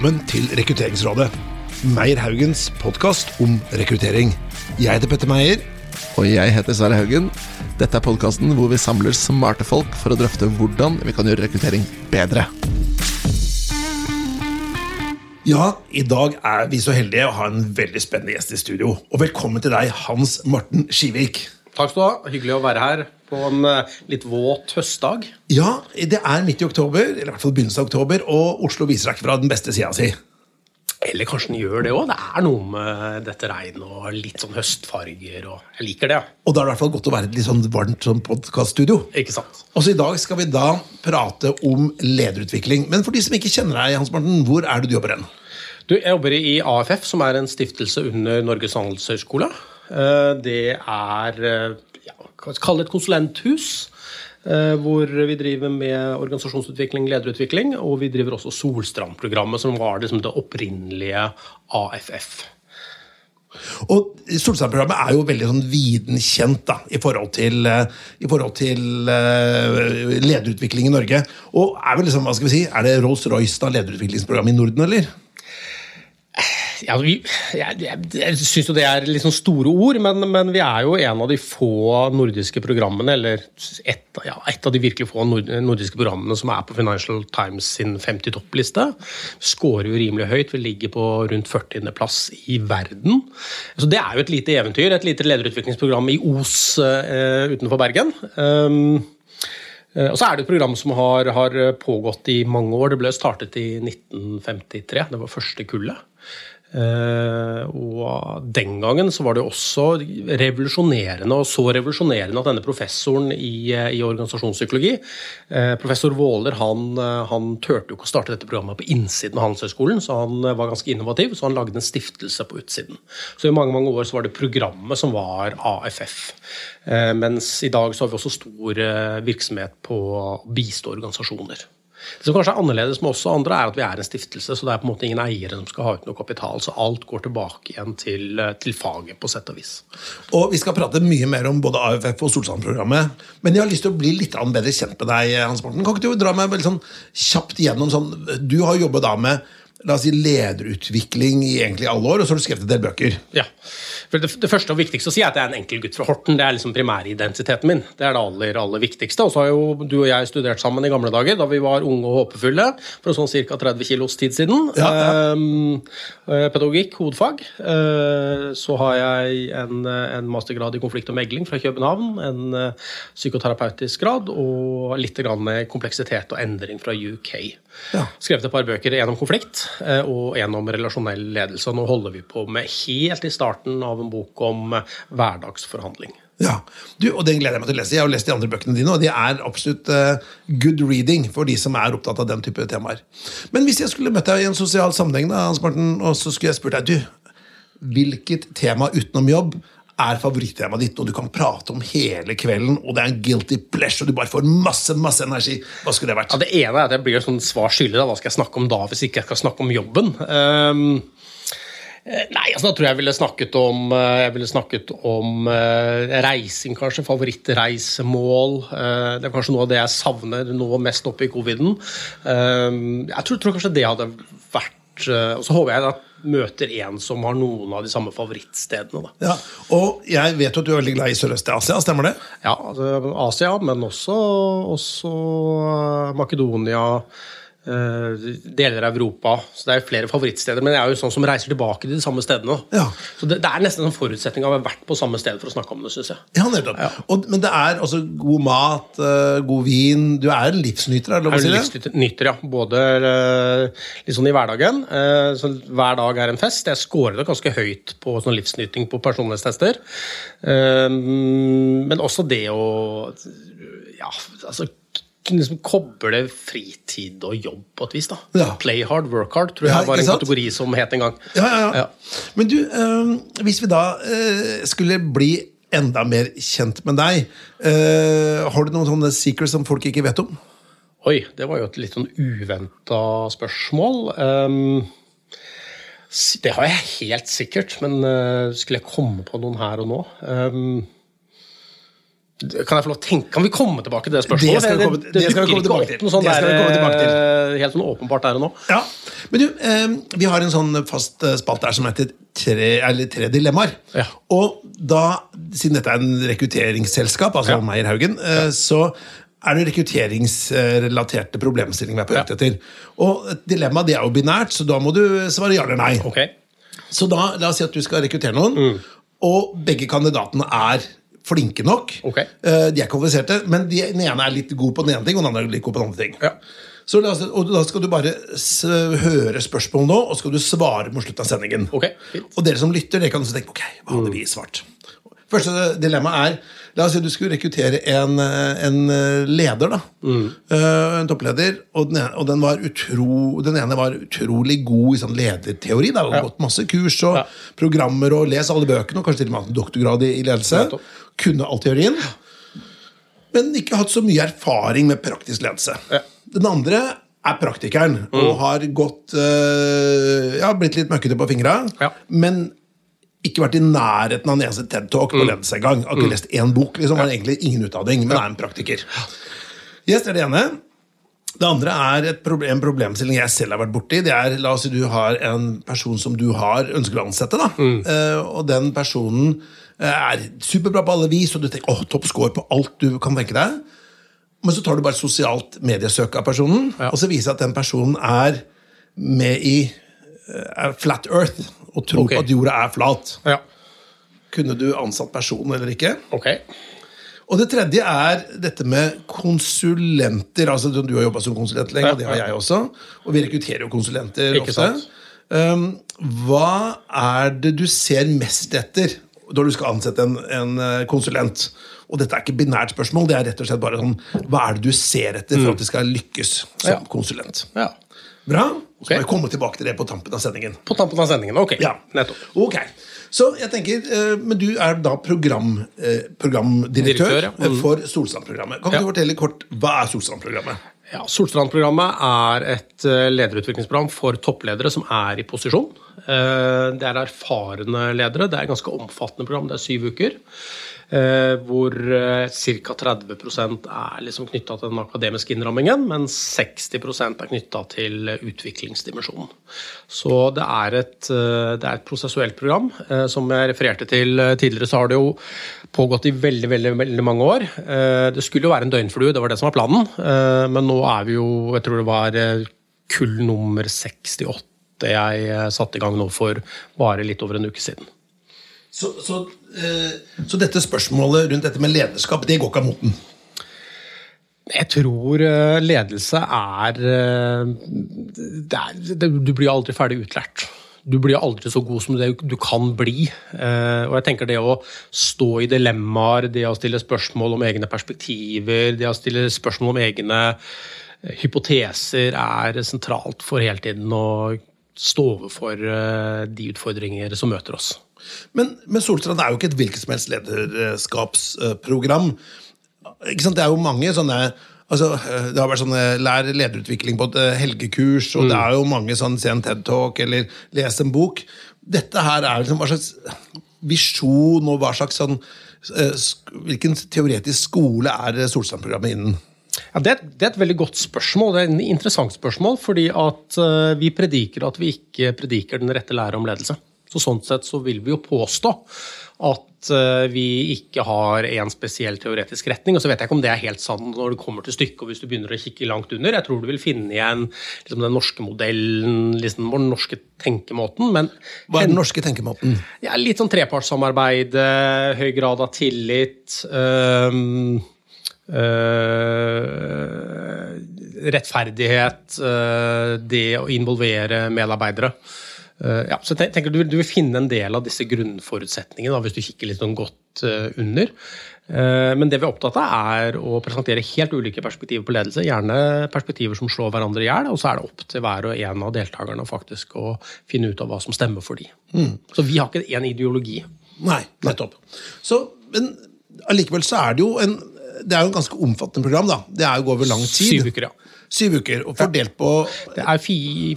velkommen til Rekrutteringsrådet. Meyer Haugens podkast om rekruttering. Jeg heter Petter Meyer. Og jeg heter Sverre Haugen. Dette er podkasten hvor vi samler smarte folk for å drøfte hvordan vi kan gjøre rekruttering bedre. Ja, i dag er vi så heldige å ha en veldig spennende gjest i studio. Og velkommen til deg, Hans Morten Skivik. Takk skal du ha. Hyggelig å være her på en uh, litt våt høstdag. Ja, det er midt i oktober, eller i hvert fall begynnelsen av oktober, og Oslo viser seg ikke fra den beste sida si. Eller kanskje den gjør det òg. Det er noe med dette regnet og litt sånn høstfarger. og Jeg liker det. ja. Og da er det i hvert fall godt å være i et litt sånn varmt sånn podkaststudio. Også i dag skal vi da prate om lederutvikling. Men for de som ikke kjenner deg, Hans Morten, hvor er det du jobber hen? Du, Jeg jobber i AFF, som er en stiftelse under Norges handelshøyskole. Uh, det er uh, ja, et konsulenthus. eh, Hvor vi driver med organisasjonsutvikling, lederutvikling, og vi driver også Solstrand-programmet, som var liksom det opprinnelige AFF. Og Solstad-programmet er jo veldig sånn viden kjent da, i forhold til, eh, i forhold til uh, lederutvikling i Norge. Og er vel liksom, hva skal vi si, er det Rolls-Royce av lederutviklingsprogrammet i Norden, eller? Ja, vi, jeg jeg, jeg syns jo det er litt sånn store ord, men, men, vi er jo en av de få nordiske programmene, eller et, ja, et av de virkelig få nordiske programmene som er på Financial Times sin 50 toppliste. Vi Skårer jo rimelig høyt, vi ligger på rundt 40.-plass i verden. Så det er jo et lite eventyr, et lite lederutviklingsprogram i Os uh, utenfor Bergen. Um, og så er det et program som har, har, pågått i mange år. Det ble startet i 1953. Det var første kullet. Uh, og den gangen så var det også revolusjonerende, og så revolusjonerende at denne professoren i, i organisasjonspsykologi, uh, professor Våler, han, han turte jo ikke å starte dette programmet på innsiden av Handelshøyskolen, så han var ganske innovativ, så han lagde en stiftelse på utsiden. Så i mange mange år så var det programmet som var AFF. Mens i dag så har vi også stor virksomhet på å bistå organisasjoner. Det som kanskje er annerledes med oss og andre, er at vi er en stiftelse, så det er på en måte ingen eiere som skal ha ut noe kapital. Så alt går tilbake igjen til, til faget, på sett og vis. Og Vi skal prate mye mer om både AFF og Solsand-programmet. Men jeg har lyst til å bli litt bedre kjent med deg, Hans Morten. Kan ikke du dra meg veldig sånn kjapt gjennom sånn Du har jobbet da med la oss si, lederutvikling i egentlig alle år, og så har du skrevet en del bøker. Ja. For det, det, første og viktigste å si er at jeg er en enkel gutt fra Horten. Det er liksom primæridentiteten min. Det er det aller, aller viktigste. Og så har jo du og jeg studert sammen i gamle dager, da vi var unge og håpefulle, for sånn ca. 30 kilos tid siden. Ja, ja. Eh, pedagogikk, hovedfag. Eh, så har jeg en, en, mastergrad i konflikt og megling fra København, en eh, psykoterapeutisk grad og litt grann kompleksitet og endring fra UK. Ja. Skrevet et par bøker, en om konflikt og en om relasjonell ledelse. Nå holder vi på med helt i starten av en bok om hverdagsforhandling. Ja, du, og Den gleder jeg meg til å lese. Jeg har lest de andre bøkene dine, og de er absolutt uh, good reading for de som er opptatt av den type temaer. Men hvis jeg skulle møtt deg i en sosial sammenheng, da, Hans Martin, og så skulle jeg spurt deg du, hvilket tema utenom jobb er favorittemaet ditt, og du kan prate om hele kvelden, og det er en guilty pleasure, og du bare får masse masse energi. Hva skulle det vært? Ja, det ene er at jeg blir sånn svar skyldig. Hva skal jeg snakke om da, hvis ikke jeg skal snakke om jobben? Um Nei, altså da tror jeg jeg ville snakket om, jeg ville snakket om uh, reising, kanskje. Favorittreisemål. Uh, det er kanskje noe av det jeg savner nå mest oppe i coviden. Uh, jeg tror, tror, kanskje det hadde vært Og så håper jeg at møter en som har noen av de samme favorittstedene. Da. Ja, Og jeg vet jo at du er veldig glad i Sørøst-Asia, stemmer det? Ja, altså Asia, men også, også Makedonia. Uh, deler av Europa. Så det er flere favorittsteder. Men jeg er jo sånn som reiser tilbake til de samme stedene. Ja. Så det, det, er nesten en forutsetning av å ha vært på samme sted for å snakke om det, syns jeg. Ja, nettopp. Ja. Og, men det er altså god mat, uh, god vin Du er en livsnyter, er det lov å si det? Livsnyter, ja. Både uh, litt sånn i hverdagen. så hver dag er en fest. Jeg scorer det ganske høyt på sånn livsnyting på personlighetstester. men også det å Ja, altså liksom koble fritid og jobb på et vis. da. Ja. Play hard, work hard, tror jeg Ja, var en sant? kategori som het en gang. Ja, ja, ja. Ja. Men du, øh, hvis vi da øh, skulle bli enda mer kjent med deg, øh, har du noen sånne secrets som folk ikke vet om? Oi, det var jo et litt sånn uventa spørsmål. Um, det har jeg helt sikkert, men uh, skulle jeg komme på noen her og nå um, Kan jeg få lov å tenke? Kan vi komme tilbake til det spørsmålet? Det skal vi komme- det skal vi komme tilbake til. sånn Det skal vi der, komme tilbake til. Helt sånn åpenbart der og nå. Ja, men du, eh, Vi har en sånn fast eh, spalt der som heter Tre, eller tre dilemmaer. Ja. Og da, siden dette er en rekrutteringsselskap, altså Ja. Meyer Haugen, eh, så er det rekrutteringsrelaterte problemstillinger vi er på jakt Ja. etter. Og dilemmaet dilemma det er jo binært, så da må du svare ja eller nei. Okay. Så da, la oss si at du skal rekruttere noen, Mm. og begge kandidatene er flinke nok. Ok. Eh, De er kvalifiserte, men de, den ene er litt god på den ene ting, og den andre er litt god på den andre ting. Ja. Oss, og Da skal du bare høre spørsmål nå, og skal du svare mot slutten av sendingen. Okay. Og dere som lytter, dere kan også tenke ok, hva hadde vi svart? Første dilemma er La oss si du skulle rekruttere en, eh, en eh, leder. da Mm. En toppleder. Og den, ene, og den, var utro, den ene var utrolig god i sånn lederteori. Da, har Ja. Gått masse kurs og Ja. programmer og lest alle bøkene, og kanskje til og med hatt en doktorgrad i, i ledelse. Nettopp. Kunne all teorien. Men ikke hatt så mye erfaring med praktisk ledelse. Ja. Den andre er praktikeren og har gått øh, Ja, blitt litt møkkete på fingra, Ja. men ikke vært i nærheten av en eneste TED-talk på ledelse engang. Har ikke lest én bok, liksom, har egentlig ingen utdanning, men er en praktiker. Yes, det er det ene. Det andre er et problem, en problemstilling jeg selv har vært borti. Det er, La oss si du har en person som du har ønsker å ansette. da. Eh, og den personen er superbra på alle vis, og du tenker åh, topp score på alt du kan tenke deg. Men så tar du bare sosialt mediesøk av personen, Ja. og så viser det at den personen er med i eh, er flat earth og tror okay. at jorda er flat. Ja. Kunne du ansatt personen eller ikke? Ok. Og det tredje er dette med konsulenter. altså Du har jobba som konsulent lenge, Ja, og det har jeg også. Og vi rekrutterer jo konsulenter Ikke ofte. Um, hva er det du ser mest etter når du skal ansette en, en eh, konsulent? Og dette er ikke binært spørsmål, det er rett og slett bare sånn Hva er det du ser etter for at de skal lykkes som Mm. Ja. konsulent? Ja. Bra? Så okay. må jeg komme tilbake til det på tampen av sendingen. På tampen av sendingen. Ok. Ja. Nettopp. Ok. Så jeg tenker, eh, Men du er da program, eh, programdirektør Direktør, ja. Mm. for Solstrand-programmet. Kan du fortelle kort, Hva er Solstrand-programmet? Ja, Solstrand-programmet er et eh, lederutviklingsprogram for toppledere som er i posisjon. Eh, Det er erfarne ledere. Det er et ganske omfattende program. Det er syv uker. Eh, Hvor ca. 30% er liksom knytta til den akademiske innrammingen, mens 60% er knytta til utviklingsdimensjonen. Så det er, et, eh, det er et prosessuelt program. Eh, Som jeg refererte til eh, tidligere, så har det jo pågått i veldig veldig, veldig mange år. Eh, Det skulle jo være en døgnflue, det var det som var planen. Eh, Men nå er vi jo Jeg tror det var eh, kull nummer 68 jeg eh, satte i gang nå for bare litt over en uke siden. Så, så, eh, så dette spørsmålet rundt dette med lederskap, det går ikke av moten? Jeg tror eh, ledelse er, eh, er Du blir aldri ferdig utlært. Du blir aldri så god som du kan bli. Eh, Og jeg tenker det å stå i dilemmaer, det å stille spørsmål om egne perspektiver, det å stille spørsmål om egne eh, hypoteser, er sentralt for hele tiden å stå overfor eh, de utfordringer som møter oss. Men, men Solstrand er jo ikke et hvilket som helst lederskapsprogram. Ikke sant? Det er jo mange sånne altså, Det har vært sånne lær lederutvikling på et eh, helgekurs, og det er jo mange sånn se en TED-talk eller lese en bok. Dette her er liksom hva slags visjon og hva slags sånn eh, Hvilken teoretisk skole er Solstrand-programmet innen? Ja, det, det er et veldig godt spørsmål. Det er et interessant spørsmål, fordi at eh, vi prediker at vi ikke prediker den rette lære om ledelse. Så Sånn sett så vil vi jo påstå at eh, vi ikke har en spesiell teoretisk retning. Og så vet jeg ikke om det er helt sant når det kommer til stykket, og hvis du begynner å kikke langt under. Jeg tror du vil finne igjen liksom, den norske modellen, liksom, den norske tenkemåten. men Hva er den norske tenkemåten? ja, litt sånn trepartssamarbeid, eh, høy grad av tillit. øhm, øh, rettferdighet, øh, det å involvere medarbeidere. Eh, ja, så jeg tenker du, du vil finne en del av disse grunnforutsetningene da, hvis du kikker litt sånn godt eh, under. Eh, men det vi er opptatt av, er å presentere helt ulike perspektiver på ledelse. Gjerne perspektiver som slår hverandre i hjel, og så er det opp til hver og en av deltakerne faktisk å finne ut av hva som stemmer for de. Så vi har ikke én ideologi. Nei, nettopp. Så, men allikevel så er det jo en det er jo et ganske omfattende program. da. Det er jo over lang tid. Syv uker, ja. Syv uker, og fordelt på Det er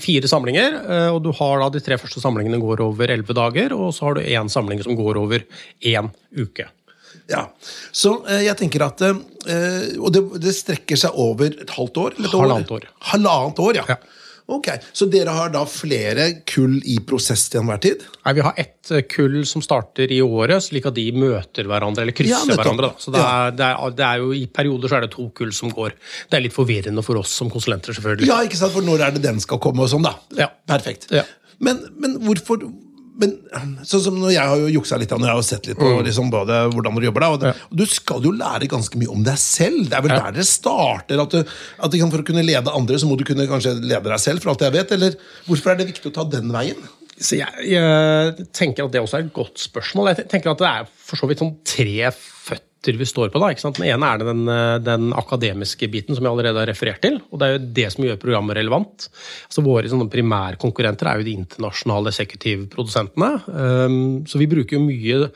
fire samlinger, eh, og du har da de tre første samlingene går over elleve dager, og så har du én samling som går over én uke. Ja, så eh, jeg tenker at eh, Og det, det strekker seg over et halvt år? Eller et Halvannet år. Halvannet år, ja. Ja. Ok, Så dere har da flere kull i prosess til enhver tid? Nei, Vi har ett eh, kull som starter i året, slik at de møter hverandre, eller krysser Ja, hverandre. Da. Så det er, det, er, det er jo I perioder så er det to kull som går. Det er litt forvirrende for oss som konsulenter, selvfølgelig. Ja, ikke sant? For når er det den skal komme og sånn, da? Ja. Perfekt. Ja. Men, men hvorfor men, sånn som når Jeg har jo juksa litt, og jeg har sett litt på liksom, både hvordan du jobber. da, og, det, Du skal jo lære ganske mye om deg selv. Det er vel der dere starter. at, du, at du kan, For å kunne lede andre, så må du kunne kanskje lede deg selv, for alt jeg vet. Eller hvorfor er det viktig å ta den veien? Så jeg, jeg tenker at det også er et godt spørsmål. Jeg tenker at det er for så vidt sånn tre føtter vi står på. da, ikke sant? Den ene er den, eh, den akademiske biten som jeg allerede har referert til. og Det er jo det som gjør programmet relevant. Altså Våre sånne primærkonkurrenter er jo de internasjonale eksekutivprodusentene. Um, så vi bruker jo mye,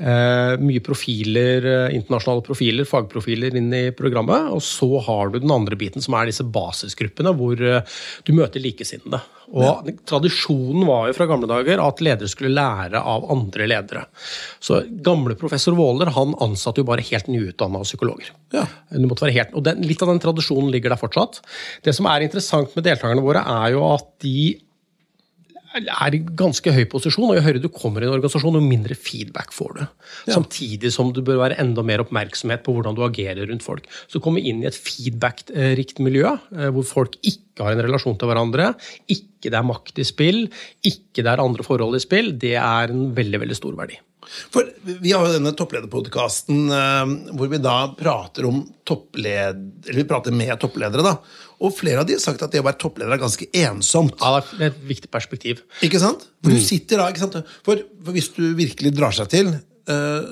eh, mye profiler, eh, internasjonale profiler, fagprofiler inn i programmet. Og så har du den andre biten, som er disse basisgruppene, hvor du møter likesinnede. Og Tradisjonen var jo fra gamle dager at ledere skulle lære av andre ledere. Så Gamle professor Waaler han ansatte jo bare helt nyutdanna psykologer. Ja. Helt, og den, Litt av den tradisjonen ligger der fortsatt. Det som er interessant med deltakerne våre, er jo at de er i ganske høy posisjon, og jo høyere du kommer i en organisasjon, jo mindre feedback får du. Samtidig som du bør være enda mer oppmerksomhet på hvordan du agerer rundt folk. Så komme inn i et feedback-rikt miljø, eh, hvor folk ikke har en relasjon til hverandre, ikke det er makt i spill, ikke det er andre forhold i spill, det er en veldig, veldig stor verdi. For Vi har jo denne topplederpodkasten eh, hvor vi da prater om toppled... Eller vi prater med toppledere. da, Og flere av de har sagt at det å være toppleder er ganske ensomt. Ja, det er et viktig perspektiv. Ikke sant? For du sitter da, ikke sant? For, for hvis du virkelig drar seg til,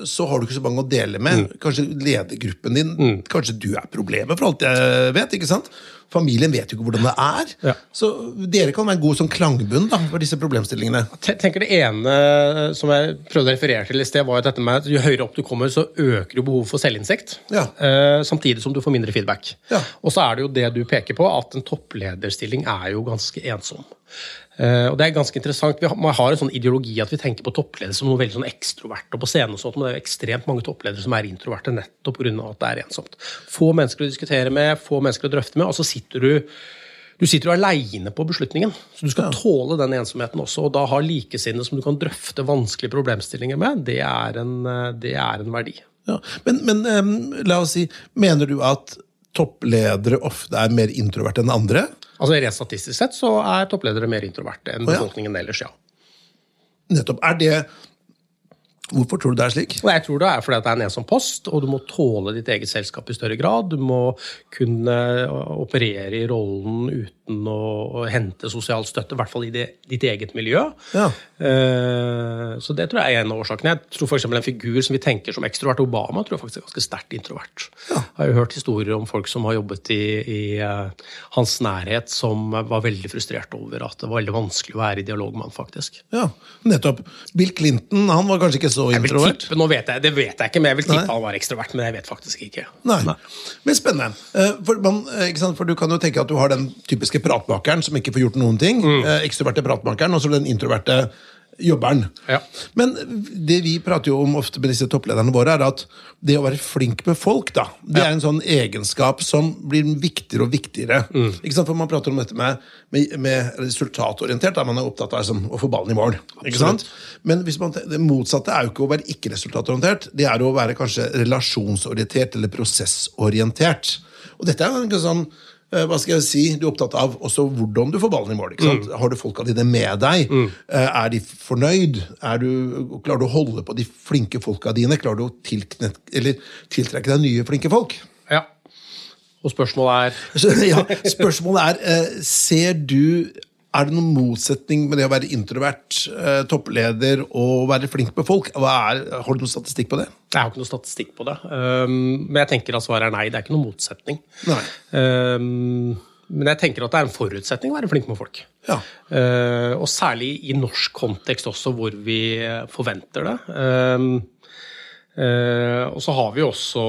så har du ikke så mange å dele med. Kanskje ledergruppen din Kanskje du er problemet, for alt jeg vet. ikke sant? Familien vet jo ikke hvordan det er. Ja. Så dere kan være en god sånn klangbunn da, for disse problemstillingene. Jeg tenker Det ene som jeg prøvde å referere til i sted, var at dette med at jo høyere opp du kommer, så øker jo behovet for selvinnsikt. Ja. Eh, samtidig som du får mindre feedback. Ja. Og så er det jo det du peker på, at en topplederstilling er jo ganske ensom. Eh, og det er ganske interessant. Vi har, man har en sånn ideologi at vi tenker på toppledere som noe veldig sånn ekstrovert og på scenen, og sånt, men det er jo ekstremt mange toppledere som er introverte nettopp pga. at det er ensomt. Få mennesker å diskutere med, få mennesker å drøfte med, og så sitter du du sitter jo aleine på beslutningen, så du skal tåle den ensomheten også. Og da ha likesinnede som du kan drøfte vanskelige problemstillinger med, det er en, eh, det er en verdi. Ja. Men, men um, la oss si, mener du at toppledere ofte er mer introverte enn andre? Altså Rent statistisk sett så er toppledere mer introverte enn befolkningen ellers, ja. Nettopp. Er det Hvorfor tror du det er slik? Jeg tror det er fordi at det er en ensom post, og du må tåle ditt eget selskap i større grad. Du må kunne operere i rollen uten å, hente sosial støtte, i hvert fall i det, ditt eget miljø. Ja. Eh, så det tror jeg er en av årsakene. Jeg tror eksempel En figur som vi tenker som ekstrovert, Obama, tror jeg faktisk er ganske sterkt introvert. Jeg har jo hørt historier om folk som har jobbet i, i eh, hans nærhet, som var veldig frustrert over at det var veldig vanskelig å være i dialog med han, faktisk. Ja, nettopp. Bill Clinton han var kanskje ikke så Jeg vil introvert? tippe, nå vet jeg, Det vet jeg ikke, men jeg vil tippe Nei. han var ekstrovert. Men jeg vet faktisk ikke. Nei. Men spennende. Eh, For, man, eh, ikke sant? for du kan jo tenke at du har den typiske pratmakeren som ikke får gjort noen ting. Mm. eh, Ekstroverte pratmakeren, og så den introverte jobberen. Ja. Men det vi prater jo om ofte med disse topplederne våre, er at det å være flink med folk, da, det Ja. er en sånn egenskap som blir viktigere og viktigere. Mm. Ikke sant? For Man prater om dette med, med, med resultatorientert, da man er opptatt av liksom, å få ballen i mål. Ikke sant? Men hvis man, det motsatte er jo ikke å være ikke-resultatorientert, det er å være kanskje relasjonsorientert eller prosessorientert. Og dette er jo en sånn hva skal jeg si, Du er opptatt av også hvordan du får ballen i mål. ikke sant? Har du folka dine med deg? Mm. Er de fornøyd? Er du, klarer du å holde på de flinke folka dine? Klarer du å tiltrekke deg nye flinke folk? Ja. Og spørsmålet er ja, spørsmålet er, eh, ser du Er det noen motsetning med det å være introvert, eh, toppleder og være flink med folk? Hva er, har du noen statistikk på det? Jeg har ikke noe statistikk på det. Um, men jeg tenker at svaret er nei. Det er ikke noen motsetning. Um, men jeg tenker at det er en forutsetning å være flink med folk. Ja. Uh, og særlig i norsk kontekst også, hvor vi forventer det. Um, uh, og så har vi også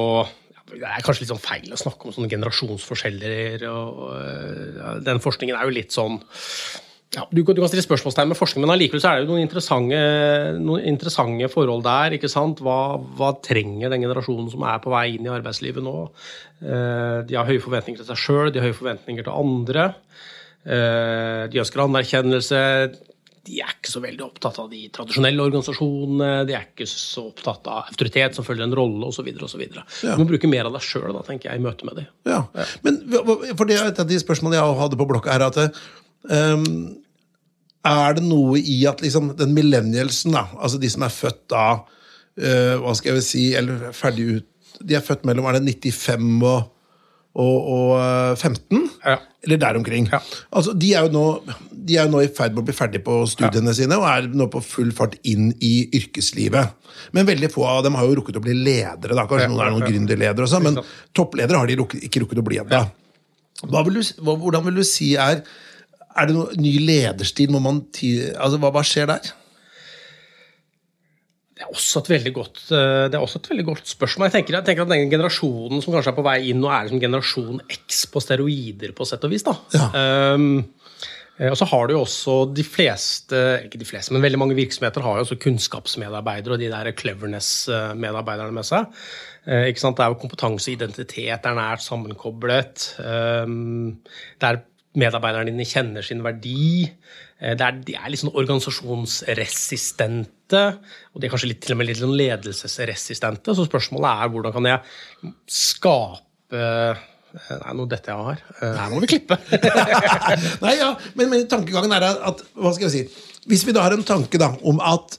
det er kanskje litt sånn feil å snakke om sånne generasjonsforskjeller. og uh, Den forskningen er jo litt sånn Ja, du, kan- du kan stille spørsmålstegn med forskning, men allikevel så er det jo noen interessante, noen interessante forhold der. ikke sant? Hva, hva trenger den generasjonen som er på vei inn i arbeidslivet nå? Eh, de har høye forventninger til seg sjøl, de har høye forventninger til andre. Eh, de ønsker anerkjennelse. De er ikke så veldig opptatt av de tradisjonelle organisasjonene. De er ikke så opptatt av autoritet som følger en rolle, osv. Ja. Du må bruke mer av deg sjøl, tenker jeg, i møte med dem. Ja. Men for det et av de spørsmålene jeg hadde på blokka, er at ehm, Er det noe i at liksom den millennialsen, da, altså de som er født da uh, Hva skal jeg si Eller ferdig ut De er født mellom er det 95 og, og, og eh, 15? Ja. Eller der omkring. Ja. Altså, de, er nå, de er jo nå i ferd med å bli ferdig på studiene sine og er nå på full fart inn i yrkeslivet. Men veldig få av dem har jo rukket å bli ledere. da, Kanskje Ja, noen er noen ja, ja. gründerledere, og sånn, men toppledere har de rukket, ikke rukket å bli ennå. Hvordan vil du si er Er det noe ny lederstil? Må man altså, hva, hva skjer der? Det er også et veldig godt, eh, det er også et veldig godt spørsmål. Jeg tenker, jeg tenker at den generasjonen som kanskje er på vei inn, nå er liksom generasjon X på steroider, på sett og vis. da. Ja. Um, og så har du jo også de fleste, ikke de fleste, men veldig mange virksomheter har jo også kunnskapsmedarbeidere og de der cleverness-medarbeiderne med seg. Eh, ikke sant? Det er jo kompetanse og identitet er nært sammenkoblet. Um, der medarbeiderne dine kjenner sin verdi. Eh, er, de er litt sånn organisasjonsresistente, og de er kanskje litt, til og med litt sånn ledelsesresistente. Så spørsmålet er hvordan kan jeg skape eh, Nei, nå detter jeg her. Eh, Her må vi klippe. Nei, ja, men, men tankegangen er at Hva skal jeg si? Hvis vi da har en tanke da, om at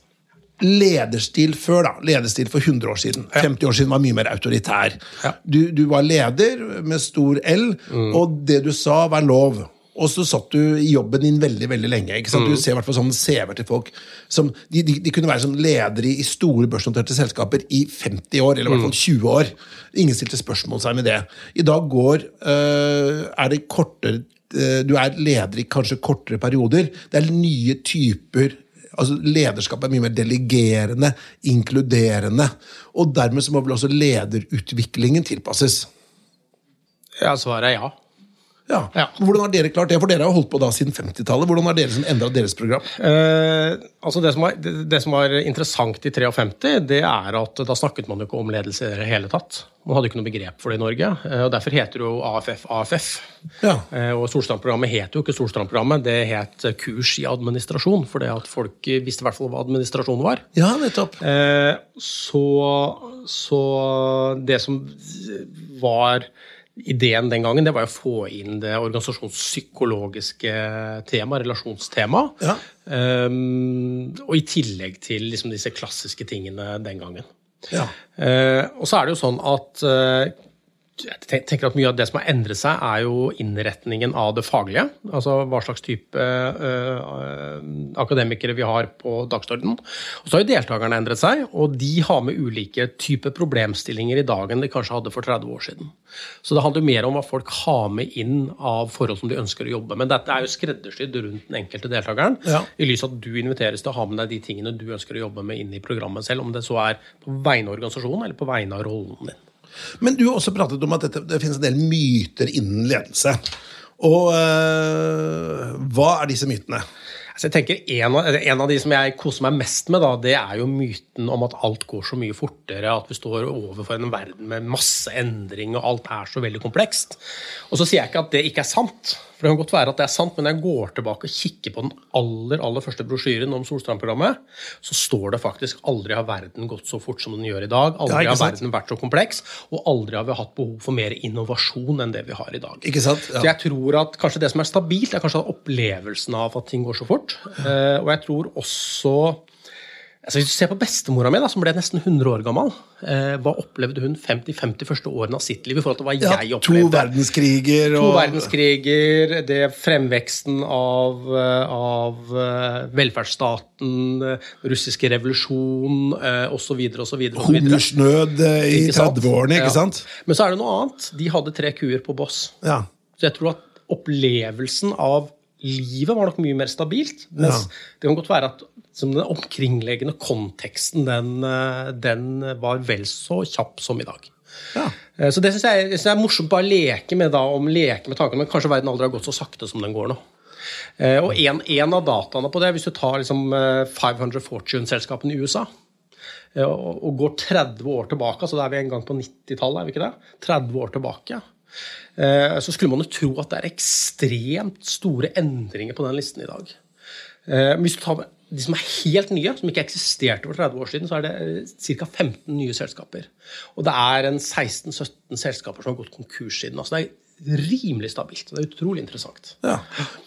lederstil før, da, lederstil for 100 år siden, 50 år siden var mye mer autoritær. Ja. Du, du var leder med stor L, og det du sa, var lov. Og så satt du i jobben din veldig veldig lenge. ikke sant? Du ser i hvert fall sånn CV-er til folk som de, de, de kunne være som ledere i, i store børsnoterte selskaper i 50 år, eller i hvert fall 20 år. Ingen stilte spørsmål seg med det. I dag går øh, er det kortere øh, Du er leder i kanskje kortere perioder. Det er nye typer altså Lederskap er mye mer delegerende, inkluderende. Og dermed så må vel også lederutviklingen tilpasses. Ja, svaret er ja. Ja. Ja. Hvordan har dere klart det? For dere har holdt på da siden 50-tallet. Hvordan har dere endra deres program? Eh, altså det, som var, det, det som var interessant i 53, det er at da snakket man jo ikke om ledelse i det hele tatt. Man hadde ikke noe begrep for det i Norge. eh, og Derfor heter det jo AFF AFF. Ja. Eh, og Solstrandprogrammet het jo ikke Solstrand-programmet, det het kurs i administrasjon. For det at folk visste i hvert fall hva administrasjon var. Ja, nettopp. Eh, så, så det som var ideen den gangen, det var å få inn det organisasjonspsykologiske temaet, relasjonstemaet. Ja. Um, og i tillegg til liksom disse klassiske tingene den gangen. Ja. Uh, og så er det jo sånn at eh, jeg tenker at Mye av det som har endret seg, er jo innretningen av det faglige. Altså hva slags type eh, akademikere vi har på dagsordenen. Og så har jo deltakerne endret seg, og de har med ulike typer problemstillinger i dag enn de kanskje hadde for 30 år siden. Så det handler mer om hva folk har med inn av forhold som de ønsker å jobbe med. Dette er jo skreddersydd rundt den enkelte deltakeren. Ja. I lys av at du inviteres til å ha med deg de tingene du ønsker å jobbe med inn i programmet selv, om det så er på vegne av organisasjonen eller på vegne av rollen din. Men du har også pratet om at dette, det finnes en del myter innen ledelse. Og øh, hva er disse mytene? Altså jeg tenker en av, en av de som jeg koser meg mest med, da, det er jo myten om at alt går så mye fortere, at vi står overfor en verden med masse endring, og alt er så veldig komplekst. Og så sier jeg ikke at det ikke er sant, for det kan godt være at det er sant, men når jeg går tilbake og kikker på den aller aller første brosjyren om Solstrand-programmet, så står det faktisk 'aldri har verden gått så fort som den gjør i dag', aldri har verden vært så kompleks, og aldri har vi hatt behov for mer innovasjon enn det vi har i dag. Ikke sant? Så jeg tror at kanskje det som er stabilt, er kanskje opplevelsen av at ting går så fort. Eh, og jeg tror også altså Hvis du ser på bestemora mi, da, som ble nesten 100 år gammel, eh, hva opplevde hun 50-50 første årene av sitt liv i forhold til hva Ja, jeg to verdenskriger. verdenskriger To verdenskriger, det fremveksten av, eh, av eh, velferdsstaten, eh, russiske revolusjon eh, osv. osv. hungersnød i 30-årene, ikke sant? Men så er det noe annet. De hadde tre kuer på boss. Ja. Så jeg tror at opplevelsen av livet var nok mye mer stabilt. Mens Ja. det kan godt være at som den omkringliggende konteksten, den, eh, den var vel så kjapp som i dag. ja. Eh, Så det syns jeg, jeg synes det er morsomt bare å leke med, da, om leke med tankene, men kanskje verden aldri har gått så sakte som den går nå. Eh, og en, en, av dataene på det, hvis du tar liksom 500 Fortune-selskapene i USA og, og går 30 år tilbake, så da er vi en gang på 90-tallet, er vi ikke det? 30 år tilbake. Så skulle man jo tro at det er ekstremt store endringer på den listen i dag. Hvis du tar de som er helt nye, som ikke eksisterte for 30 år siden, så er det ca. 15 nye selskaper. Og det er en 16-17 selskaper som har gått konkurs siden. Altså det er rimelig stabilt. Det er utrolig interessant. Ja.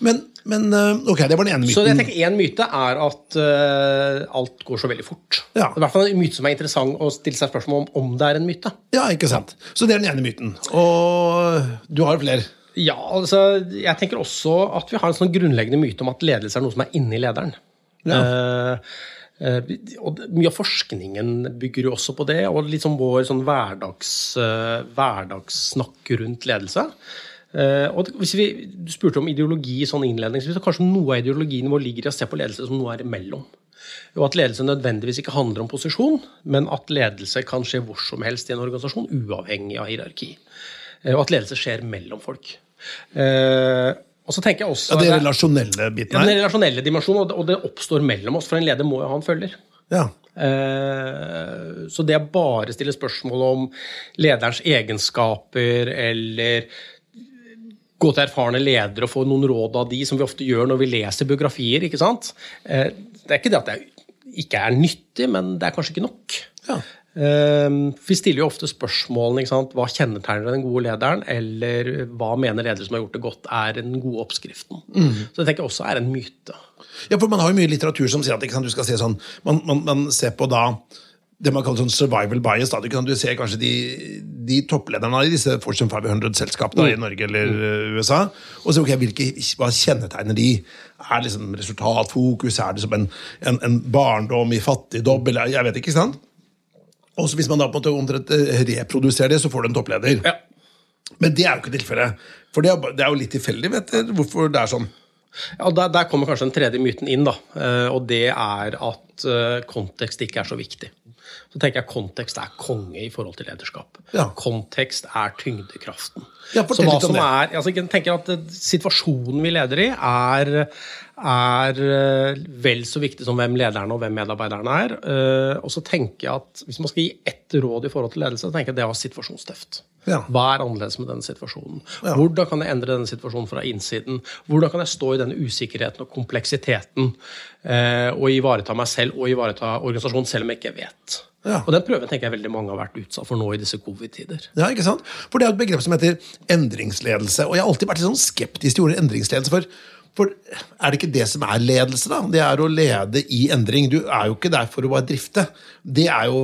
Men, men, eh, ok, det var den ene myten. Så jeg tenker Én myte er at uh, alt går så veldig fort. Ja. Det er i hvert fall en myte som er interessant å stille seg spørsmål om om det er en myte. Ja, ikke sant. Så det er den ene myten. Og du har flere? Ja, altså, jeg tenker også at vi har en sånn grunnleggende myte om at ledelse er noe som er inni lederen. Ja. Uh, og mye av forskningen bygger jo også på det, og liksom vår sånn hverdags, hverdagssnakk rundt ledelse. Og hvis vi, Du spurte om ideologi sånn innledningsvis, så kanskje noe av ideologien vår ligger i å se på ledelse som noe er imellom. Og at ledelse nødvendigvis ikke handler om posisjon, men at ledelse kan skje hvor som helst i en organisasjon, uavhengig av hierarki. Og at ledelse skjer mellom folk. Og så tenker jeg også... Ja, Det relasjonelle biten her? Ja, den relasjonelle dimensjonen, og det oppstår mellom oss. For en leder må jo ha en følger. Ja. Eh, så det å bare stille spørsmål om lederens egenskaper eller gå til erfarne ledere og få noen råd av de, som vi ofte gjør når vi leser biografier. ikke sant? Eh, det er ikke det at det ikke er nyttig, men det er kanskje ikke nok. Ja. Ehm, vi stiller jo ofte spørsmålene hva kjennetegner den gode lederen, eller hva mener ledere som har gjort det godt, er den gode oppskriften. Mm. Så det tenker jeg også er en myte. Ja, for Man har jo mye litteratur som sier at sant, du skal se sånn, man, man, man, ser på da det man kaller sånn survival bias. Da. Du, ser kanskje de, de topplederne i disse Fortune 500-selskapene mm. i Norge eller mm. USA. Og så okay, hvilke, hva kjennetegner de? Er det liksom resultatfokus? Er det som en, en, en barndom i fattigdom? Eller, jeg vet ikke, ikke sant? Og hvis man da på en måte eh, reproduserer det, så får du en toppleder. Ja. Men det er jo ikke tilfellet. For det er, det jo litt tilfeldig vet du, hvorfor det er sånn. Ja, der, der, kommer kanskje den tredje myten inn. da, eh, og Det er at eh, kontekst ikke er så viktig. Så tenker jeg Kontekst er konge i forhold til lederskap. Ja. Kontekst er tyngdekraften. Ja, så hva som er, altså, jeg tenker at Situasjonen vi leder i, er, er vel så viktig som hvem lederen og hvem medarbeiderne er. Og så tenker jeg at Hvis man skal gi ett råd i forhold til ledelse, så tenker jeg at det er situasjonstøft. Ja. Hva er annerledes med denne situasjonen? Ja. Hvordan kan jeg endre denne situasjonen fra innsiden? Hvordan kan jeg stå i denne usikkerheten og kompleksiteten eh, og ivareta meg selv og ivareta organisasjonen, selv om jeg ikke vet? Ja. Og Den prøven tenker jeg veldig mange har vært utsatt for nå i disse covid-tider. Ja, ikke sant? For Det er et begrep som heter endringsledelse. Og jeg har alltid vært litt sånn skeptisk til ordet endringsledelse. for for er det ikke det som er ledelse? da? Det er å lede i endring. Du er jo ikke der for å bare drifte. Er jo,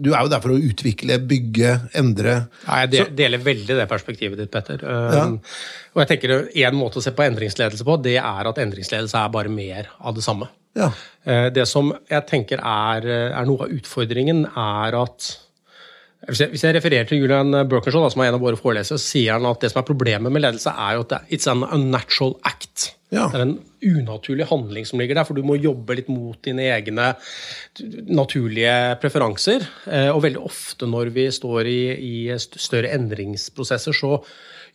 du er jo der for å utvikle, bygge, endre. Ja, jeg deler veldig det perspektivet ditt, Petter. Ja. Um, og jeg tenker En måte å se på endringsledelse på, det er at endringsledelse er bare mer av det samme. Ja. Uh, det som jeg tenker er, er noe av utfordringen, er at hvis jeg, hvis jeg, refererer til Julian Birkenshaw, som er en av våre forelesere, sier han at det som er problemet med ledelse, er jo at det, it's an unnatural act. Ja. Det er en unaturlig handling som ligger der, for du må jobbe litt mot dine egne naturlige preferanser. Eh, og veldig ofte når vi står i, i større endringsprosesser, så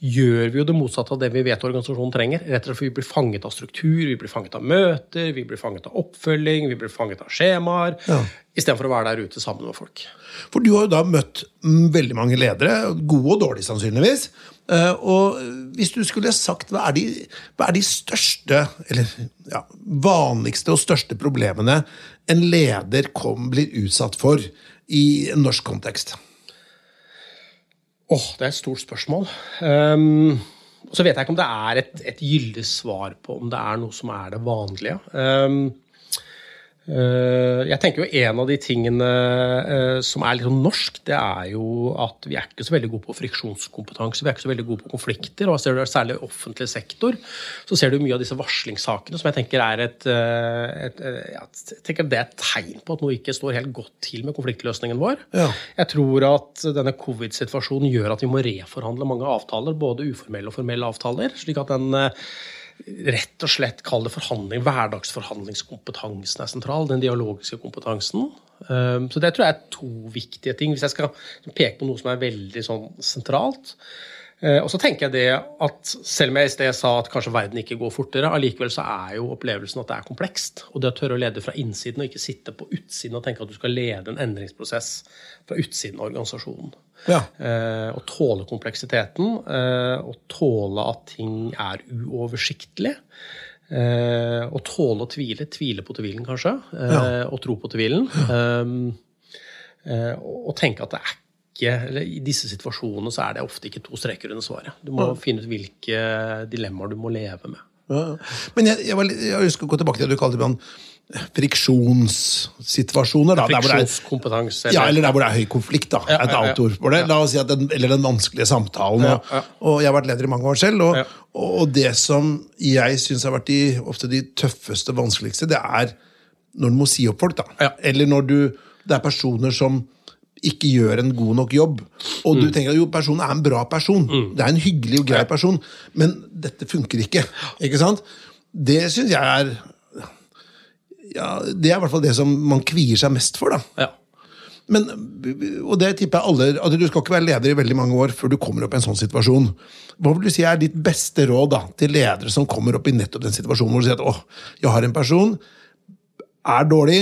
gjør vi jo det motsatte av det vi vet organisasjonen trenger. Rett og slett for Vi blir fanget av struktur, vi blir fanget av møter, vi blir fanget av oppfølging, vi blir fanget av skjemaer. Ja. Istedenfor å være der ute sammen med folk. For du har jo da møtt veldig mange ledere, gode og dårlige sannsynligvis. Eh, og hvis du skulle sagt hva er de, hva er de største, eller ja, vanligste og største problemene en leder kom, blir utsatt for i en norsk kontekst? Åh, oh, Det er et stort spørsmål. Um, så vet jeg ikke om det er et, et gyldig svar på om det er noe som er det vanlige. Um, jeg tenker jo En av de tingene eh, som er litt sånn norsk, det er jo at vi er ikke så veldig gode på friksjonskompetanse. Vi er ikke så veldig gode på konflikter. og ser du Særlig i offentlig sektor så ser du mye av disse varslingssakene som jeg tenker er et, eh, et, jeg tenker det er et tegn på at noe ikke står helt godt til med konfliktløsningen vår. Ja. Jeg tror at denne covid-situasjonen gjør at vi må reforhandle mange avtaler, både uformelle og formelle avtaler. slik at den rett og slett kall det forhandling. Hverdagsforhandlingskompetansen er sentral. Den dialogiske kompetansen. Ehm, så det tror jeg er to viktige ting. Hvis jeg skal peke på noe som er veldig sånn sentralt, Eh, og så tenker jeg det at selv om jeg i sted sa at kanskje verden ikke går fortere, allikevel så er jo opplevelsen at det er komplekst. Og det å tørre å lede fra innsiden og ikke sitte på utsiden og tenke at du skal lede en endringsprosess fra utsiden av organisasjonen. Ja. Eh, og tåle kompleksiteten, eh, og tåle at ting er uoversiktlig. Eh, og tåle å tvile. Tvile på tvilen, kanskje. Eh, Ja. Og tro på tvilen. Eh, eh, og tenke at det er ikke eller I disse situasjonene så er det ofte ikke to streker under svaret. Du må finne ut hvilke dilemmaer du må leve med. Ja. Men jeg, jeg, var, jeg ønsker å gå tilbake til det du kalte friksjonssituasjoner. Da, Friksjonskompetanse. Eller? er, ja, eller der hvor det er høy konflikt. da, Ja, Et ja, ja. for det. La oss si at den, Eller den vanskelige samtalen. Og, og Jeg har vært leder i mange år selv, og, og det som jeg syns har vært de, ofte de tøffeste, vanskeligste, det er når du må si opp folk. da. Eller når du, det er personer som ikke gjør en god nok jobb. Og Mm. du tenker at jo, personen er en bra person. Det er en hyggelig og grei person, men dette funker ikke. Ikke sant? Det syns jeg er ja, Det er i hvert fall det som man kvier seg mest for. da. Ja. Men, og det tipper jeg alle, at Du skal ikke være leder i veldig mange år før du kommer opp i en sånn situasjon. Hva vil du si er ditt beste råd da, til ledere som kommer opp i nettopp den situasjonen hvor du sier at åh, jeg har en person, er dårlig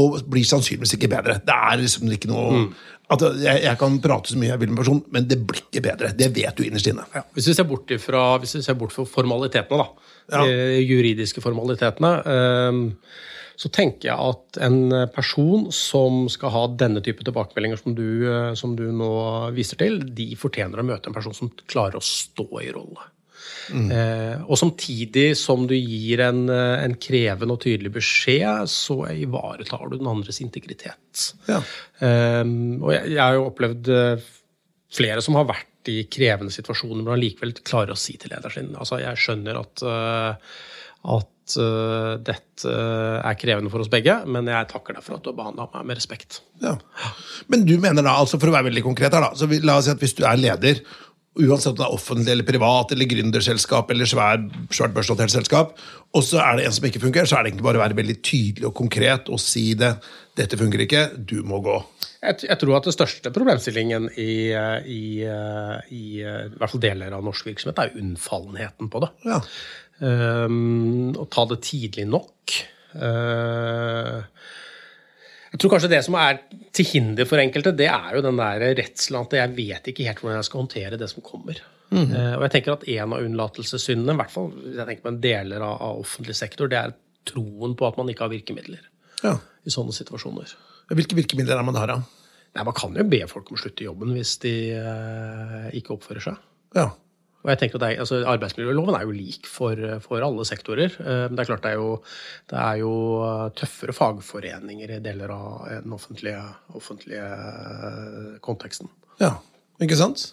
og blir sannsynligvis ikke bedre. Det er liksom ikke noe at jeg, jeg kan prate så mye jeg vil med en person, men det blir ikke bedre. Det vet du innerst inne. Ja, hvis vi ser bort, ifra, hvis vi ser bort fra formalitetene, da, Ja. de juridiske formalitetene, um, så tenker jeg at en person som skal ha denne type tilbakemeldinger som du, eh, som du nå viser til, de fortjener å møte en person som klarer å stå i rolle. Eh, og samtidig som du gir en, eh, en krevende og tydelig beskjed, så ivaretar du den andres integritet. Ja. Eh, og jeg, jeg har jo opplevd eh, flere som har vært i krevende situasjoner, men allikevel klarer å si til lederen sin altså Jeg skjønner at, eh, at dette er krevende for oss begge, men jeg takker deg for at du har behandla meg med respekt. Ja. Men du mener da, altså for å være veldig konkret her da, så la oss si at hvis du er leder, uansett om det er offentlig eller privat, eller gründerselskap, eller svær, svært børsnotert selskap, og så er det en som ikke fungerer, så er det egentlig bare å være veldig tydelig og konkret og si det. Dette fungerer ikke, du må gå. Jeg, jeg tror at den største problemstillingen i, eh, i, eh, i, eh, i hvert fall deler av norsk virksomhet er unnfallenheten på det. Ja. Um, å ta det tidlig nok. Uh, jeg tror kanskje det som er til hinder for enkelte, det er jo den der redselen at jeg vet ikke helt hvordan jeg skal håndtere det som kommer. Uh, og jeg tenker at En av unnlatelsessyndene, i hvert fall jeg tenker på en deler av, av offentlig sektor, det er troen på at man ikke har virkemidler ja. i sånne situasjoner. Hvilke virkemidler er man har da? Nei, Man kan jo be folk om å slutte i jobben hvis de uh, ikke oppfører seg. Ja. Og jeg tenker at er, altså Arbeidsmiljøloven er jo lik for, for alle sektorer. eh, Men det er klart det er, jo, det er jo tøffere fagforeninger i deler av den offentlige, offentlige eh, konteksten. Ja, ikke sant?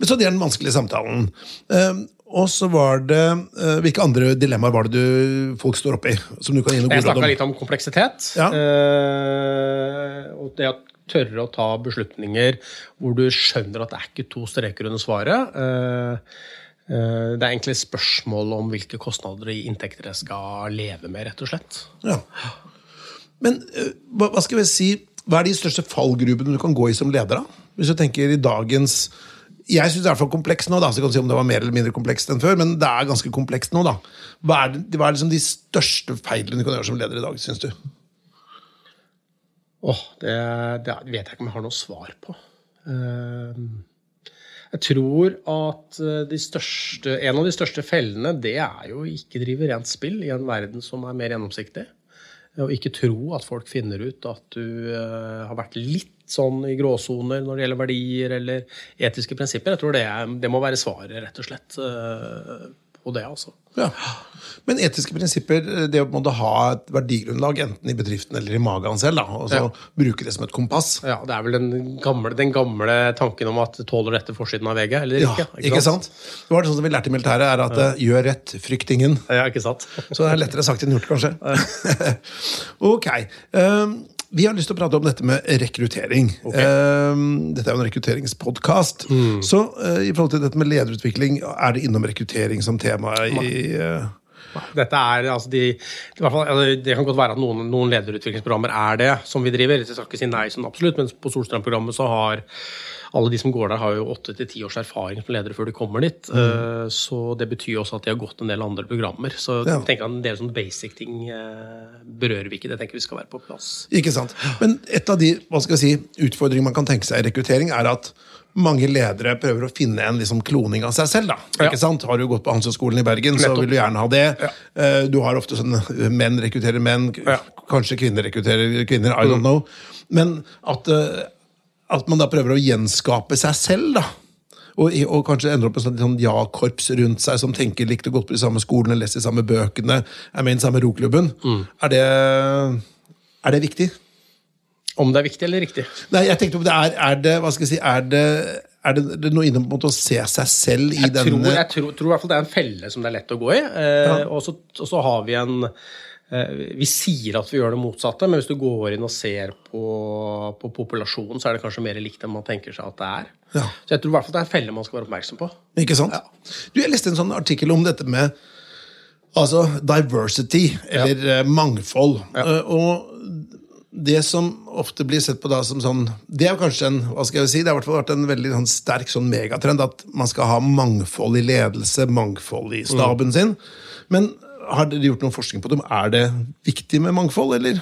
Men så det er den vanskelige samtalen. Eh, og så var det eh, Hvilke andre dilemmaer var det du, folk står oppi? Som du kan gi noe Jeg snakka om? litt om kompleksitet. Ja. eh, og det å tørre å ta beslutninger hvor du skjønner at det er ikke to streker under svaret. eh, eh, det er egentlig spørsmål om hvilke kostnader og inntekter jeg skal leve med, rett og slett. Ja. Men eh, hva, skal vi si Hva er de største fallgrubene du kan gå i som leder? da? Hvis du tenker i dagens Jeg syns det er fall komplekst nå, da, så jeg kan si om det var mer eller mindre komplekst enn før, men det er ganske komplekst nå. da. Hva er, hva er liksom de største feilene du kan gjøre som leder i dag, syns du? Åh, det, det vet jeg ikke om jeg har noe svar på. Eh, Jeg tror at eh, største, en av de største fellene det er jo å ikke drive rent spill i en verden som er mer gjennomsiktig. Og ikke tro at folk finner ut at du eh, har vært litt sånn i gråsoner når det gjelder verdier eller etiske prinsipper. Jeg tror det, det må være svaret, rett og slett, eh, på det. altså. Ja. Men etiske prinsipper, det å måte ha et verdigrunnlag enten i bedriften eller i magen selv, da, og så Ja. bruke det som et kompass. Ja, Det er vel den gamle, den gamle tanken om at tåler dette forsiden av VG eller Ja, ikke? ikke sant? Det var det sånn som vi lærte i militæret, er at ja. gjør rett, frykt ingen. Ja, ikke sant? Så det er lettere sagt enn gjort, kanskje. ok. Um, vi har lyst til å prate om dette med rekruttering. Okay. dette er jo en rekrutteringspodkast. Så uh, i forhold til dette med lederutvikling, er det innom rekruttering som tema i uh, Dette er, altså de, i hvert fall, altså det kan godt være at noen, noen lederutviklingsprogrammer er det som vi driver. Jeg skal ikke si nei sånn absolutt, men på Solstrand-programmet så har, alle de som går der, har jo åtte til ti års erfaring som ledere før de kommer dit. Mm. Så det betyr også at de har gått en del andre programmer. Så Ja. jeg tenker at en del sånne basic ting eh, berører vi ikke. Det tenker vi skal være på plass. Ikke sant? Men et av de hva skal jeg si, utfordringene man kan tenke seg i rekruttering, er at mange ledere prøver å finne en liksom kloning av seg selv. da. Ja. Ikke sant? Har du gått på Handelshøyskolen i Bergen, så vil du gjerne ha det. Ja. Du har ofte sånn eh, menn rekrutterer menn, Ja. Mm. kanskje kvinner rekrutterer kvinner. I don't know. Men at, eh, at man da prøver å gjenskape seg selv, da. Og, og kanskje ender opp med sånn, sånn ja-korps rundt seg som tenker likt og godt på de samme skolene, lest de samme bøkene, er med i den samme roklubben. Mm. Er, det, er det viktig? Om det er viktig eller riktig? Nei, jeg tenkte på det er, er det hva skal jeg si, er det, er det, det noe innom å se seg selv i Jeg tror, jeg tror, tror i hvert fall det er en felle som det er lett å gå i. Eh, og, så, og så har vi en Vi sier at vi gjør det motsatte, men hvis du går inn og ser på, på populasjonen, så er det kanskje mer likt enn man tenker seg at det er. Ja. Så jeg tror i hvert fall det er en felle man skal være oppmerksom på. Ikke sant? Du, Jeg leste en sånn artikkel om dette med altså diversity, eller ja. mangfold. Eh, og det som ofte blir sett på da som sånn Det er kanskje en hva skal jeg si, det har vært en veldig sånn sterk sånn megatrend at man skal ha mangfold i ledelse, mangfold i staben sin. Men har dere gjort noen forskning på det? Er det viktig med mangfold, eller?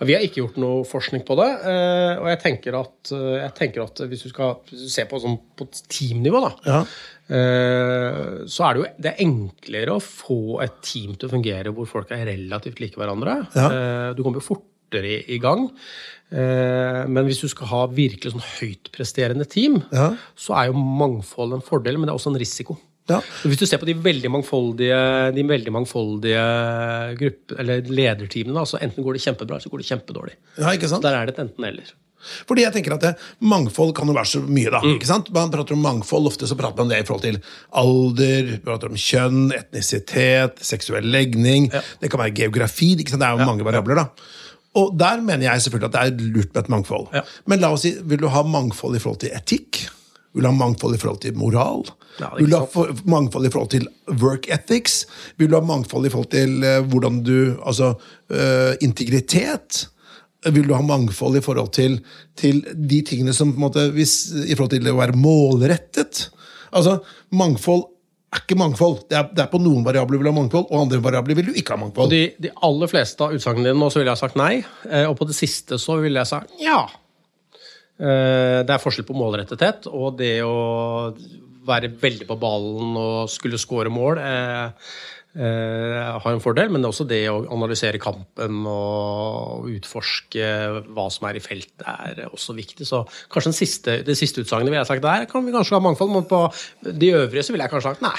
Vi har ikke gjort noe forskning på det. eh, Og jeg tenker at, eh, jeg tenker at hvis du skal se på, sånn, på teamnivå, da, Ja. eh, så er det jo det er enklere å få et team til å fungere hvor folk er relativt like hverandre. Ja. Du kommer jo fortere i, gang. Men hvis du skal ha virkelig sånn høytpresterende team, Ja. så er jo mangfold en fordel, men det er også en risiko. Ja. Hvis du ser på de veldig mangfoldige, de veldig mangfoldige gruppe, eller lederteamene, altså enten går det kjempebra, eller så går det kjempedårlig. ja? Der er det et enten-eller. Fordi jeg tenker at det, Mangfold kan jo være så mye. da, Mm. ikke sant? Man prater om mangfold, Ofte så prater man om det i forhold til alder, prater om kjønn, etnisitet, seksuell legning. Det kan være geografi. ikke sant? Det er jo mange variabler. da. Og Der mener jeg selvfølgelig at det er lurt med et mangfold. Ja. Men la oss si, vil du ha mangfold i forhold til etikk? Vil du ha mangfold i forhold til moral? Ja, er vil ha for, mangfold i forhold til work ethics? Vil du ha mangfold i forhold til uh, hvordan du Altså uh, integritet? Vil du ha mangfold i forhold til, til de tingene som på en måte, hvis, I forhold til å være målrettet? Altså, Mangfold er ikke mangfold. Det er, det er på noen variabler vil du ha mangfold, og andre variabler vil du ikke ha mangfold. De, de aller fleste av utsagnene dine nå så ville jeg sagt nei, eh, og på det siste så ville jeg sagt ja. Eh, Det er forskjell på målrettethet og det å være veldig på ballen og skulle score mål. eh, eh, har en fordel, men det er også det å analysere kampen og utforske hva som er i feltet, er også viktig. Så kanskje den siste, det siste utsagnet ville jeg sagt der kan vi kanskje ha mangfold, men på de øvrige så ville jeg kanskje sagt nei.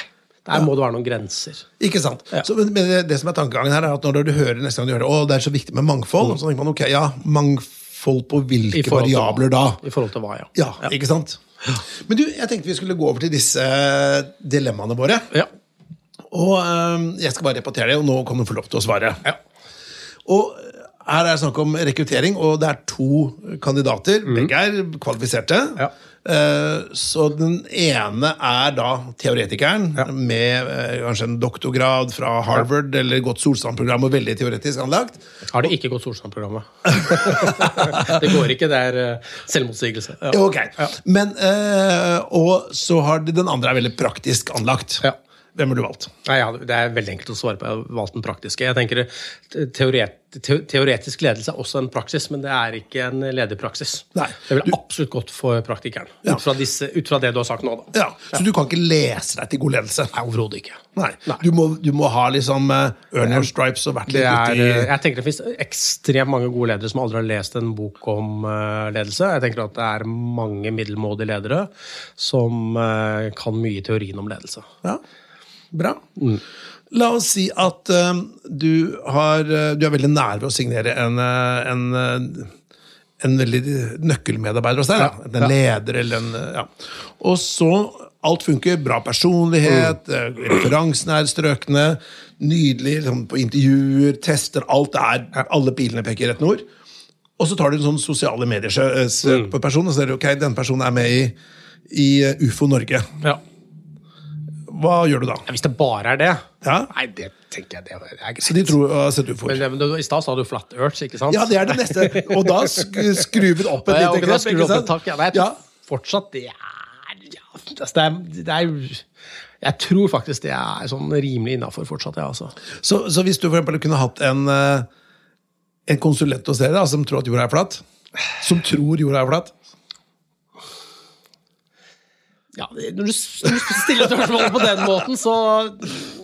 Der må det være noen grenser. Ikke sant? Ja. Så, men det, det som er tankegangen her, er at når du hører neste gang du hører å, det er så viktig med mangfold, så tenker man ok, ja, mangfold på Mm. Hvilke variabler da? I forhold til hva, ja. Ja, ikke sant? Men du, jeg tenkte vi skulle gå over til disse dilemmaene våre. Ja. Og um, jeg skal bare repetere det, og nå kan du få lov til å svare. Ja. Og her er det snakk om rekruttering, og det er to kandidater. Begge er kvalifiserte. Ja. Eh, Så den ene er da teoretikeren Ja. med eh, kanskje en doktorgrad fra Harvard eller godt Solstrand-program og veldig teoretisk anlagt. Har det ikke gått Solstrand-programmet? det går ikke, det er eh, selvmotsigelse. Ja. Ok, Men, eh, Og så har de, den andre er veldig praktisk anlagt. Ja. Hvem har du valgt? Nei, ja, det er veldig enkelt å svare på. Jeg har valgt den praktiske. Jeg tenker teoretisk teoret, te, Teoretisk ledelse er også en praksis, men det er ikke en lederpraksis. Nei, Det ville absolutt gått for praktikeren. Ja. Ut, fra disse, ut fra det du har sagt nå. Ja, Så du kan ikke lese deg til god ledelse? Nei, overhodet ikke. Nei. Nei. Du, må, du må ha liksom uh, earn your stripes og vært litt uti i jeg tenker Det finnes ekstremt mange gode ledere som aldri har lest en bok om uh, ledelse. Jeg tenker at det er mange middelmådige ledere som uh, kan mye i teorien om ledelse. Ja, bra. La oss si at uh, du, har, eh, du er veldig nær ved å signere en, eh, en, en veldig nøkkelmedarbeider hos deg. Da. Ja, En leder eller en ja. Og så alt funker. Bra personlighet, mm. referansene er strøkne. Nydelig liksom, på intervjuer, tester. Alt er Alle pilene peker rett nord. Og så tar du en sånn sosiale medier-søk på personen, og så ser du ok, denne personen er med i, i UFO Norge. Ja. Hva gjør du da? Hvis det bare er det Ja. Nei, det tenker jeg det er greit. Så de tror har sett for. Men, men I stad sa du flat earth, ikke sant? Ja, det er det neste. Og da sk- skrur vi det opp et lite ok, ikke sant? tak, ja. Nei, jeg tror Ja. fortsatt, det er, ja, altså, det er, det er Jeg tror faktisk det er sånn rimelig innafor fortsatt, ja, altså. Så, så hvis du for eksempel kunne hatt en, eh, en konsulent hos dere da, som tror at jorda er flat, som tror jorda er flat Ja, når du når du stiller spørsmålet på den måten, så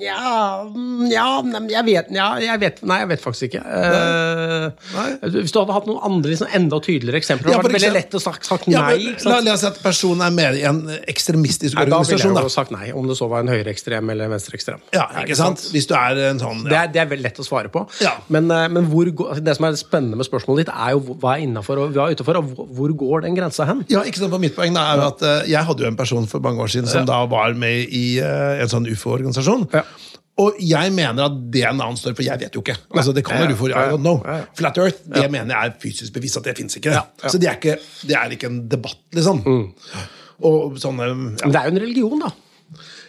Ja, mm, ja jeg vet, ja, jeg vet Nei, jeg vet faktisk ikke. Nei. Nei. Hvis du hadde hatt noen andre liksom, enda tydeligere eksempler, Ja, hadde for vært veldig lett å sagt, sagt Ja, nei. men la, la oss si at personen er med i en ekstremistisk Nei, da ville jeg jo sagt nei, om det så var en høyreekstrem eller venstreekstrem. Ja, ikke sant? Hvis du er en sånn Det er, det er veldig lett å svare på. Ja. Men, eh, men hvor, altså, det som er spennende med spørsmålet ditt, er jo hva er innafor og hva er utenfor, og hvor- går den grensa hen? Ja, ikke sant, for Mitt poeng da er at eh, jeg hadde jo en person for mange år siden som da var med i eh, en sånn ufo-organisasjon. Ja. Og jeg mener at det er en annen story, for jeg vet jo ikke. Altså, det kan Ja, være ja. ufo, I don't know. Flat Earth det mener jeg er fysisk bevisst at det fins ikke. Ja, ja. Så det er ikke, det er ikke en debatt, liksom. Og sånne ja. Men det er jo en religion, da.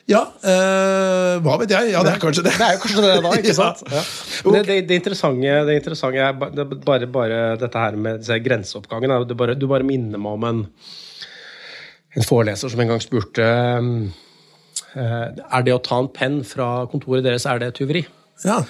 Ja, øh, hva vet jeg? Ja, det er kanskje det. Det er jo kanskje det, da. ikke sant? Ja. Det, det, det interessante, det interessante er bare, bare dette her med disse grenseoppgangene. er bare, du bare minner meg om en, en foreleser som en gang spurte um, eh, Er det å ta en penn fra kontoret deres, er det tyveri? Ja.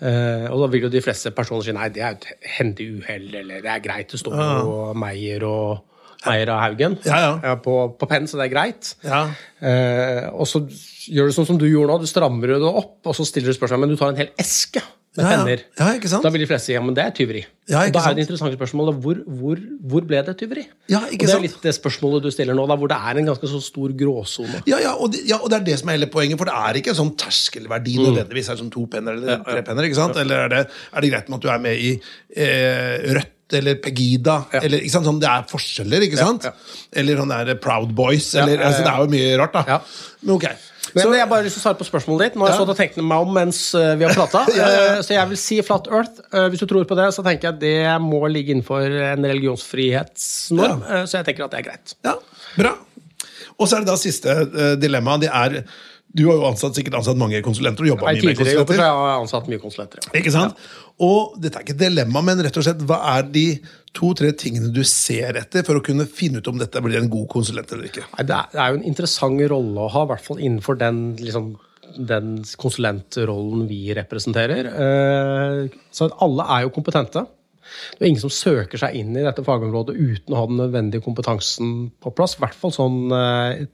Eh, og da vil jo de fleste personer si nei, det er et hendig uhell, eller det er greit, det står på Meier og Meier og Haugen Ja, ja. på, på penn, så det er greit. Ja. Eh, og så gjør du sånn som du gjorde nå, du strammer det opp, og så stiller du spørsmål, men du tar en hel eske med Ja, penner. Ja, ikke sant? Da vil de fleste si ja, men det er tyveri. Ja, og da er det interessante spørsmålet hvor, hvor, hvor ble det tyveri? Ja, og det er litt det spørsmålet du stiller nå, da, hvor det er en ganske så stor gråsone. Ja, ja, og det, ja, og det er det som er hele poenget, for det er ikke en sånn terskelverdi Mm. nødvendigvis. Er det som to penner eller tre penner, ikke sant? Eller er det, er det greit med at du er med i eh, Rødt eller Pegida? Eller, ikke sant? Sånn, det er forskjeller, ikke sant? ja. Eller sånn der Proud Boys, eller, ja, ja. Altså, det er jo mye rart, da. Ja. Men ok. Men Så, jeg bare lyst til å svare på spørsmålet ditt. Nå har jeg Ja. stått og tenkt meg om mens eh, vi har prata. Ja, ja, ja. Så jeg vil si Flat Earth. Eh, Hvis du tror på det, så tenker jeg det må ligge innenfor en religionsfrihetsnorm. Ja. Eh, Så jeg tenker at det er greit. ja, bra. Og så er det da siste dilemma. Det er Du har jo ansatt, sikkert ansatt mange konsulenter og jobbet mye med konsulenter. jobber så konsulenter. har ansatt mye konsulenter. ja. Ikke sant? Og dette er ikke et dilemma, men rett og slett, hva er de to-tre tingene du ser etter for å kunne finne ut om dette blir en god konsulent eller ikke? Nei, Det er, det er jo en interessant rolle å ha, i hvert fall innenfor den, liksom, den konsulentrollen vi representerer. Eh, Så alle er jo kompetente. Det er ingen som søker seg inn i dette fagområdet uten å ha den nødvendige kompetansen på plass. I hvert fall sånn eh,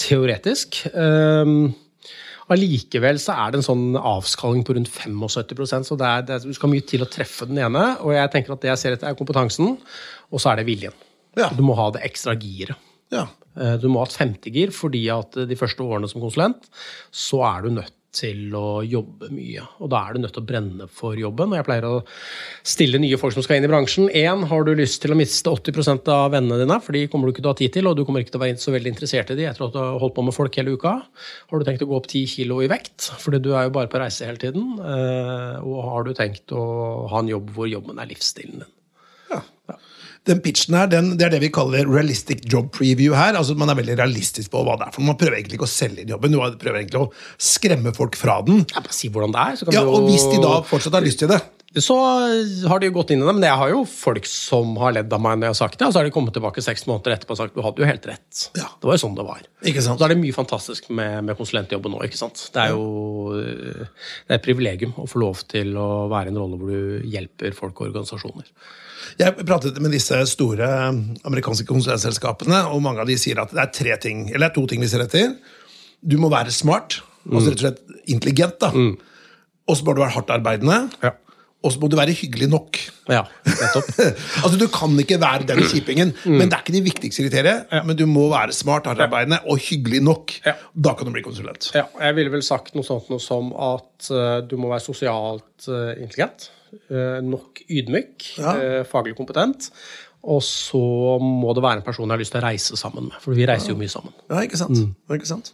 teoretisk. Eh, Allikevel så er det en sånn avskalling på rundt 75 så det er, det skal mye til å treffe den ene. Og jeg tenker at det jeg ser etter, er kompetansen, og så er det viljen. Ja. Du må ha det ekstra giret. Ja. Eh, Du må ha et femtegir, fordi at de første årene som konsulent, så er du nødt til å jobbe mye. Og da er du nødt til å brenne for jobben. Og jeg pleier å stille nye folk som skal inn i bransjen. Én, har du lyst til å miste 80% av vennene dine, for de kommer du ikke til å ha tid til, og du kommer ikke til å være så veldig interessert i de etter at du har holdt på med folk hele uka. Har du tenkt å gå opp 10 kilo i vekt, fordi du er jo bare på reise hele tiden. Eh, Og har du tenkt å ha en jobb hvor jobben er livsstilen din. Den pitchen her, den, det er det vi kaller realistic job preview her. altså Man er veldig realistisk på hva det er. for Man prøver egentlig ikke å selge jobben, man prøver egentlig å skremme folk fra den. Ja, bare si hvordan det er. Så kan Ja, du jo- Og hvis de da fortsatt har lyst til det. Så har de jo gått inn i det, men jeg har jo folk som har ledd av meg når jeg har sagt det, og så har de kommet tilbake seks måneder etterpå og sagt du hadde jo helt rett. Ja. Det var jo sånn det var. Ikke sant? Så er det mye fantastisk med, med konsulentjobben nå. ikke sant? Det er jo øh, det er et privilegium å få lov til å være i en rolle hvor du hjelper folk og organisasjoner. Jeg pratet med disse store amerikanske konsulentselskapene, og mange av de sier at det er tre ting, eller er to ting vi ser etter. Du må være smart, altså rett og slett intelligent. da. Og så må du være hardt arbeidende. Ja. Og så må du være hyggelig nok. Ja, nettopp. altså Du kan ikke være den kjipingen, men det er ikke de viktigste kriteriene. Men du må være smart, hardtarbeidende og hyggelig nok. Ja. Da kan du bli konsulent. Ja, jeg ville vel sagt noe sånt noe som at uh, du må være sosialt uh, intelligent, nok ydmyk, Ja. eh, faglig kompetent, og så må det være en person jeg har lyst til å reise sammen med, for vi reiser jo mye sammen. Ja, ikke sant? Ja, ikke sant?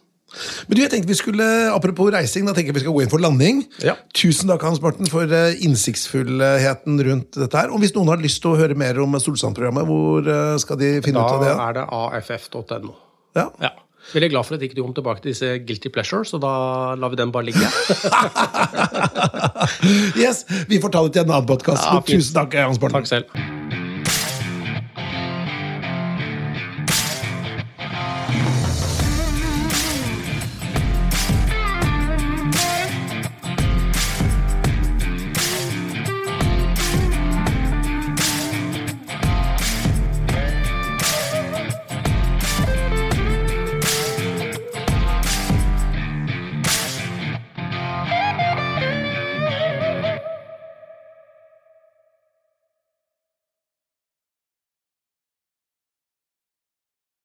Men du, jeg tenkte vi skulle, Apropos reising, da tenker jeg vi skal gå inn for landing. Ja. Tusen takk Hans Morten, for eh, innsiktsfullheten rundt dette. her. Og Hvis noen har lyst til å høre mer om Solsand-programmet, hvor eh, skal de finne Da ut av det? Da er det aff.no. Ja. Ja. Veldig glad for at ikke du kom tilbake til disse guilty pleasures, så da lar vi den bare ligge. yes, Vi får ta det til en annen podkast. Ja. Tusen takk, Hans Borten. Takk selv.